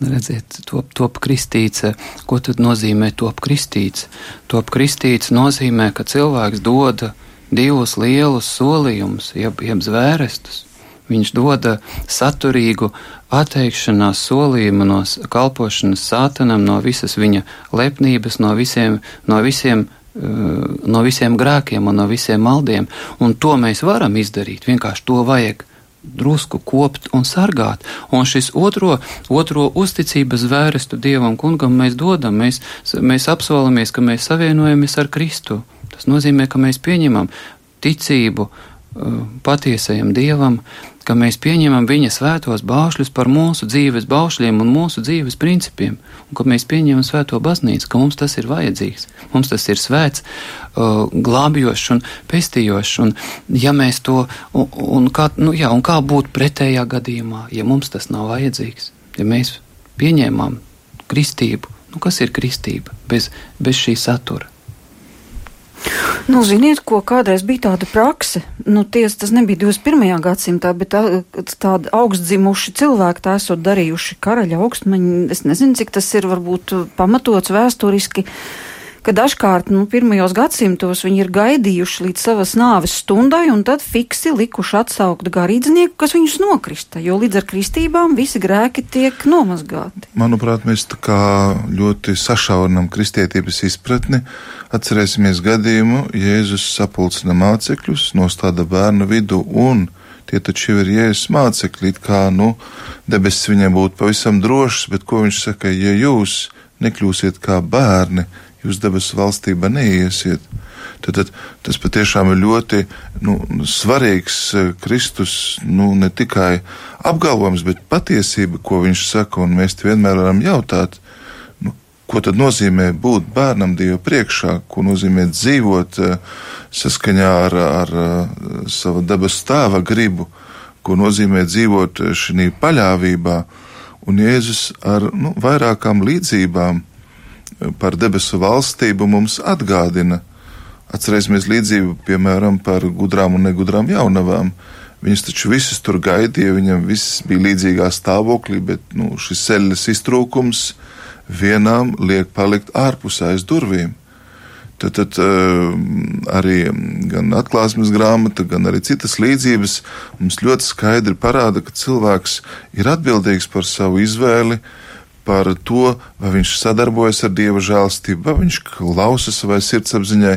Redziet, top, top kristīts, ko tad nozīmē top kristīts? Top kristīts nozīmē, ka cilvēks dod divus lielus solījumus, jeb, jeb zvērestus. Viņš dod saturīgu atteikšanās solījumu no kalpošanas sātanam, no visas viņa lepnības, no visiem, no visiem uh, no visiem grēkiem un no visiem maldiem, un to mēs varam izdarīt. Vienkārši to vajag drusku kopt un sargāt. Un šis otro, otro uzticības vērestu Dievam kungam mēs dodam, mēs, mēs apsolamies, ka mēs savienojamies ar Kristu. Tas nozīmē, ka mēs pieņemam ticību uh, patiesajam Dievam, ka mēs pieņemam viņa svētos baušļus par mūsu dzīves baušļiem un mūsu dzīves principiem, un ka mēs pieņemam svēto baznīcu, ka mums tas ir vajadzīgs, mums tas ir svēts, uh, glābjošs un pestījošs, un ja mēs to, un, un, kā, nu, jā, un kā būt pretējā gadījumā, ja mums tas nav vajadzīgs, ja mēs pieņēmām kristību, nu kas ir kristība bez, bez šī satura? Nu, ziniet, ko kādreiz bija tāda prakse. Nu, ties, tas nebija 21. gadsimtā, bet tā, tādi augstdzimuši cilvēki tā esot darījuši karaļa augstmaņi. Es nezinu, cik tas ir varbūt pamatots vēsturiski ka dažkārt nu, pirmajos gadsimtos viņi ir gaidījuši līdz savas nāves stundai un tad fiksi likuši atsaukt garīdznieku, kas viņus nokrista, jo līdz ar kristībām visi grēki tiek nomazgāti. Manuprāt, mēs tā kā ļoti sašaurinam kristietības izpratni. Atcerēsimies gadījumu, Jēzus sapulcina mācekļus, nostāda bērnu vidu un tie taču jau ir jēzus mācekļi, kā nu, debesis viņiem būtu pavisam drošas, bet ko viņš saka, ja jūs nekļūsiet kā bērni, jūs debesu valstībā neiesiet. Tad, tad tas patiešām ir ļoti nu, svarīgs eh, Kristus, nu, ne tikai apgalvojums, bet patiesība, ko viņš saka, un mēs vienmēr varam jautāt, nu, ko tad nozīmē būt bērnam Dieva priekšā, ko nozīmē dzīvot eh, saskaņā ar, ar eh, savu debesu tēva gribu, ko nozīmē dzīvot šī paļāvībā, un Jēzus ar nu, vairākām līdzībām par debesu valstību mums atgādina. Atcerēsimies līdzību, piemēram, par gudrām un negudrām jaunavām. Viņas taču visas tur gaidīja, viņam viss bija līdzīgā stāvoklī, bet nu, šis ceļas iztrūkums vienām liek palikt ārpus aiz durvīm. Tad, tad arī gan atklāsmes grāmata, gan arī citas līdzības mums ļoti skaidri parāda, ka cilvēks ir atbildīgs par savu izvēli, uh, par to, vai viņš sadarbojas ar dieva žēlstību, vai viņš klausa savai sirdsapziņai,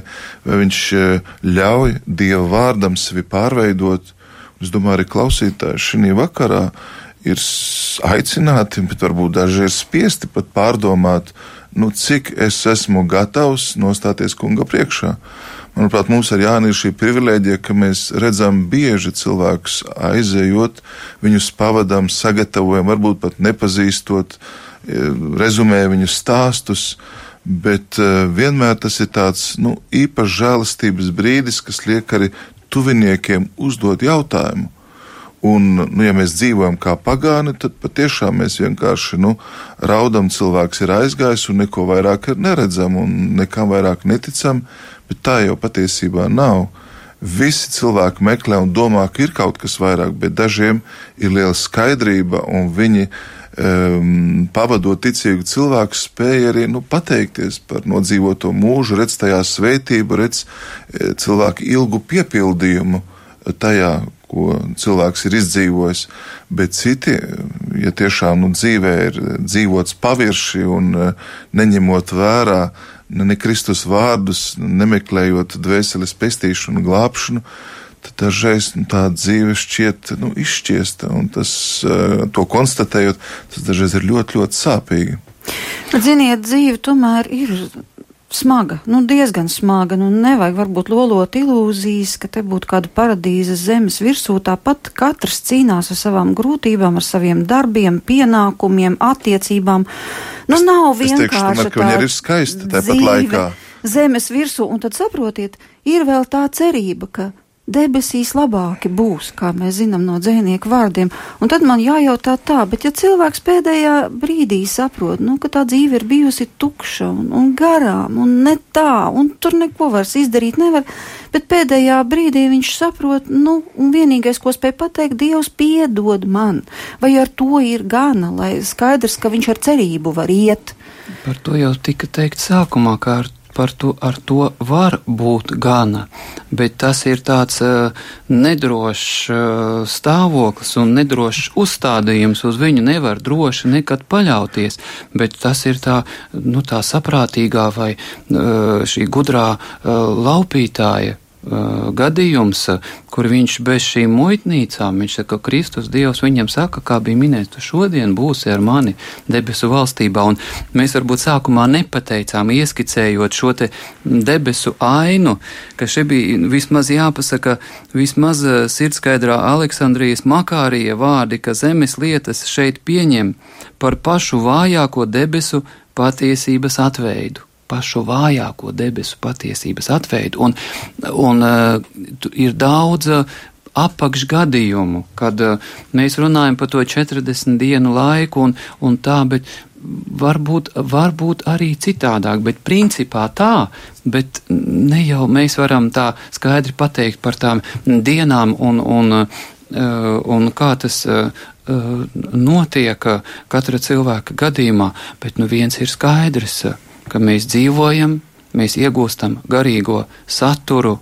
vai viņš e, ļauj dieva vārdam sevi pārveidot. Es domāju, arī klausītāji šī vakarā ir aicināti, bet varbūt daži ir spiesti pat pārdomāt, nu, cik es esmu gatavs nostāties kunga priekšā. Manuprāt, mums ar Jāni ir šī privilēģija, ka mēs redzam bieži cilvēkus aizejot, viņus pavadām, sagatavojam, varbūt pat nepazīstot, uh, rezumē viņu stāstus, bet eh, vienmēr tas ir tāds nu, īpašs žēlastības brīdis, kas liek arī tuviniekiem uzdot jautājumu. Un, nu, ja mēs dzīvojam kā pagāni, tad patiešām mēs vienkārši nu, raudam, cilvēks ir aizgājis un neko vairāk neredzam un nekam vairāk neticam, bet tā jau patiesībā nav. Visi cilvēki meklē un domā, ka ir kaut kas vairāk, bet dažiem ir liela skaidrība un viņi ir um, pavadot ticīgu cilvēku, spēja arī nu, pateikties par nodzīvoto mūžu, redz tajā svētību, redz e, cilvēku ilgu piepildījumu tajā, ko cilvēks ir izdzīvojis. Bet citi, ja tiešām nu, dzīvē ir dzīvots pavirši un e, neņemot vērā ne Kristus vārdus, nemeklējot dvēseles pestīšanu, glābšanu, tad dažreiz nu, tā dzīve šķiet nu, izšķiesta, un tas, eh, to konstatējot, tas dažreiz ir ļoti, ļoti sāpīgi. Ziniet, dzīve tomēr ir smaga, nu diezgan smaga, nu nevajag varbūt lolot ilūzijas, ka te būtu kāda paradīzes zemes virsū, tāpat katrs cīnās ar savām grūtībām, ar saviem darbiem, pienākumiem, attiecībām. Nu nav vienkārši tā. Viņa ir skaista tāpat laikā. Zemes virsū, un tad saprotiet, ir vēl tā cerība, ka debesīs labāki būs, kā mēs zinām no dzēnieku vārdiem. Un tad man jājautā tā, bet ja cilvēks pēdējā brīdī saprot, nu, ka tā dzīve ir bijusi tukša un, un garām un ne tā, un tur neko vairs izdarīt nevar, bet pēdējā brīdī viņš saprot, nu, un vienīgais, ko spēj pateikt, Dievs piedod man, vai ar to ir gana, lai skaidrs, ka viņš ar cerību var iet. Par to jau tika teikt sākumā, kā ar par to, ar to var būt gana, bet tas ir tāds uh, nedrošs uh, stāvoklis un nedrošs uzstādījums, uz viņu nevar droši nekad paļauties, bet tas ir tā, nu, tā saprātīgā vai uh, šī gudrā laupītāja gadījums, uh, kur viņš bez šīm muitnīcām, viņš saka, ka Kristus Dievs viņam saka, kā bija minēts, tu šodien būsi ar mani debesu valstībā, un mēs varbūt sākumā nepateicām, ieskicējot šo te debesu ainu, ka šeit bija vismaz jāpasaka, vismaz uh, sirdskaidrā Aleksandrijas Makārija vārdi, ka zemes lietas šeit pieņem par pašu vājāko debesu patiesības atveidu pašu vājāko debesu patiesības atveidu. Un, un uh, ir daudz uh, apakšgadījumu, kad uh, mēs runājam par to 40 dienu laiku un, un tā, bet varbūt, varbūt arī citādāk, bet principā tā, bet ne jau mēs varam tā skaidri pateikt par tām dienām un, un, un kā tas notiek katra cilvēka gadījumā, bet nu viens ir skaidrs ka mēs dzīvojam mēs iegūstam garīgo saturu,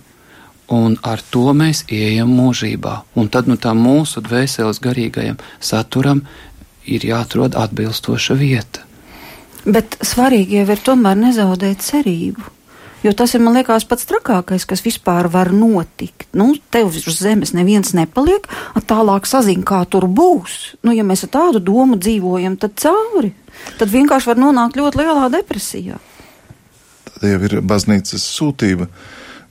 un ar to mēs ejam mūžībā. Un tad nu, tā mūsu dvēseles garīgajam saturam ir jāatrod atbilstoša vieta. Bet svarīgi jau ir tomēr nezaudēt cerību. Jo tas ir, man liekas, pats trakākais, kas vispār var notikt. Nu, tev uz zemes neviens nepaliek, tālāk sazina, kā tur būs. Nu, ja mēs ar tādu domu dzīvojam, tad cauri. Tad vienkārši var nonākt ļoti lielā depresijā. Tad jau ir baznīcas sūtība.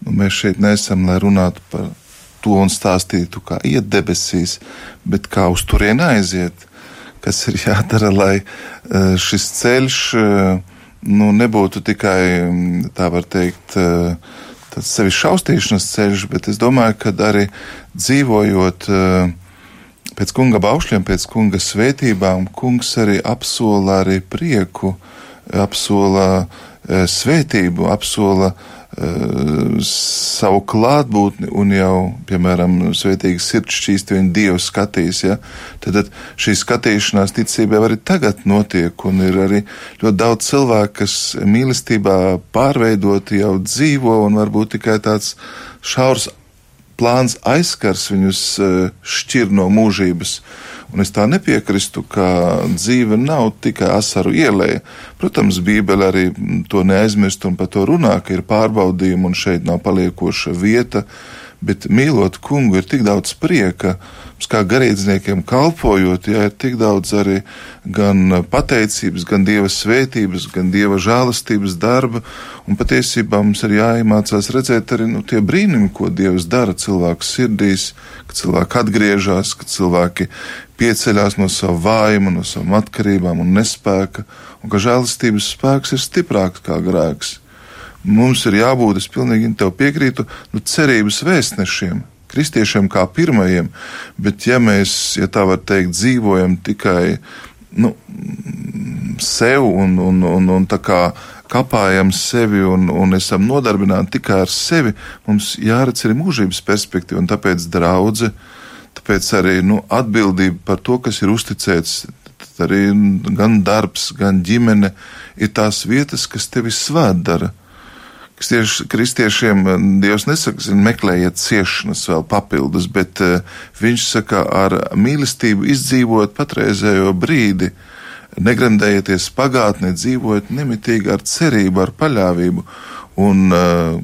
Nu, mēs šeit nesam, lai runātu par to un stāstītu, kā iet debesīs, bet kā uz turieni aiziet kas ir jādara, lai eh, šis ceļš eh, nu, nebūtu tikai, mm, tā var teikt, eh, tāds sevi šaustīšanas ceļš, bet es domāju, ka arī dzīvojot pēc kunga baušļiem, pēc kunga svētībām, kungs arī apsola arī prieku, apsola svētību, apsola uh, Eh, savu klātbūtni un jau, piemēram, svētīgi sirds šķīsti viņa dievu skatīs, ja, tad, tad šī skatīšanās ticībā arī tagad notiek, un ir arī ļoti daudz cilvēku, kas mīlestībā pārveidoti jau dzīvo, un varbūt tikai tāds šaurs plāns aizskars viņus eh, šķir no mūžības. Un es tā nepiekrītu, ka dzīve nav tikai asaru ielēja. Protams, Bībele arī to neaizmirst un par to runā, ka ir pārbaudījumi un šeit nav paliekoša vieta. Bet mīlot kungu ir tik daudz prieka, mums kā garīdzniekiem kalpojot, ja ir tik daudz arī gan pateicības, gan dieva svētības, gan dieva žēlastības darba. Un patiesībā mums ir jāiemācās redzēt arī nu, tie brīnumi, ko dievs dara cilvēku sirdīs, kad cilvēki atgriežas, kad cilvēki pieceļās no sava vājuma, no savām atkarībām un nespēka, un ka žēlastības spēks ir stiprāks kā grēks. Mums ir jābūt, es pilnīgi tev piekrītu, nu, cerības vēstnešiem, kristiešiem kā pirmajiem, bet ja mēs, ja tā var teikt, dzīvojam tikai nu, sev un, un, un, un tā kā kapājam sevi un, un esam nodarbināti tikai ar sevi, mums jāredz arī mūžības perspektīva, un tāpēc draudzene Tāpēc arī nu, atbildība par to, kas ir uzticēts, arī gan darbs, gan ģimene, ir tās vietas, kas tevi svētdara. Kristieši, kristiešiem Dievs nesaka, meklējiet ciešanas vēl papildus, bet uh, viņš saka, ar mīlestību izdzīvot patreizējo brīdi, negremdējieties pagātnē, dzīvojiet nemitīgi ar cerību, ar paļāvību. Un uh,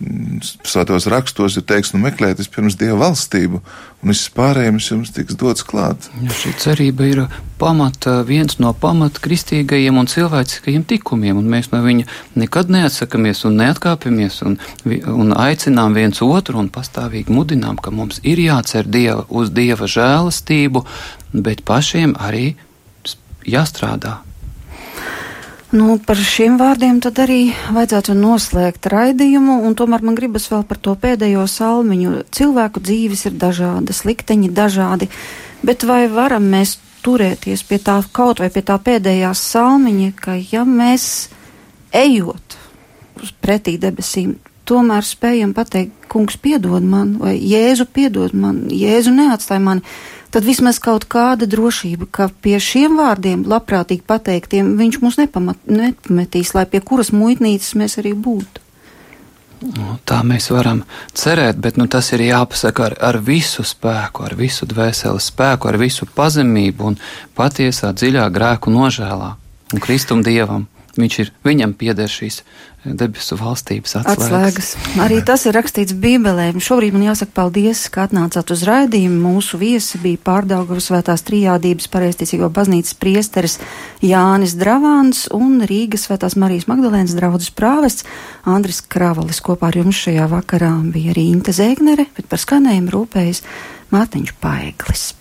svētos rakstos ir teikts, nu meklējiet vispirms Dieva valstību, un viss pārējais jums tiks dots klāt. Ja šī cerība ir pamata, viens no pamata kristīgajiem un cilvēciskajiem tikumiem, un mēs no viņa nekad neatsakamies un neatkāpjamies, un, un aicinām viens otru un pastāvīgi mudinām, ka mums ir jācer Dieva uz Dieva žēlastību, bet pašiem arī jāstrādā Nu, par šiem vārdiem tad arī vajadzētu noslēgt raidījumu, un tomēr man gribas vēl par to pēdējo salmiņu. Cilvēku dzīves ir dažādas, likteņi dažādi, bet vai varam mēs turēties pie tā kaut vai pie tā pēdējā salmiņa, ka ja mēs ejot uz pretī debesīm, tomēr spējam pateikt, kungs piedod man, vai Jēzu piedod man, Jēzu neatstāj mani, tad vismaz kaut kāda drošība, ka pie šiem vārdiem, labprātīgi pateiktiem, viņš mūs nepamat, nepametīs, lai pie kuras muitnīcas mēs arī būtu. Nu, tā mēs varam cerēt, bet nu, tas ir jāpasaka ar, ar visu spēku, ar visu dvēseles spēku, ar visu pazemību un patiesā dziļā grēku nožēlā un kristum dievam. Viņš ir, viņam pieder šīs debesu valstības atslēgas. atslēgas. Arī tas ir rakstīts Bībelē. Šobrīd man jāsaka paldies, ka atnācāt uz raidījumu. Mūsu viesi bija pārdaugavas svētās trijādības pareisticīgo baznīcas priesteris Jānis Dravāns un Rīgas svētās Marijas Magdalēnas draudzes prāvests Andris Kravalis. Kopā ar jums šajā vakarā bija arī Inte Zēgnere, bet par skanējumu rūpējas Mārtiņš Paeglis.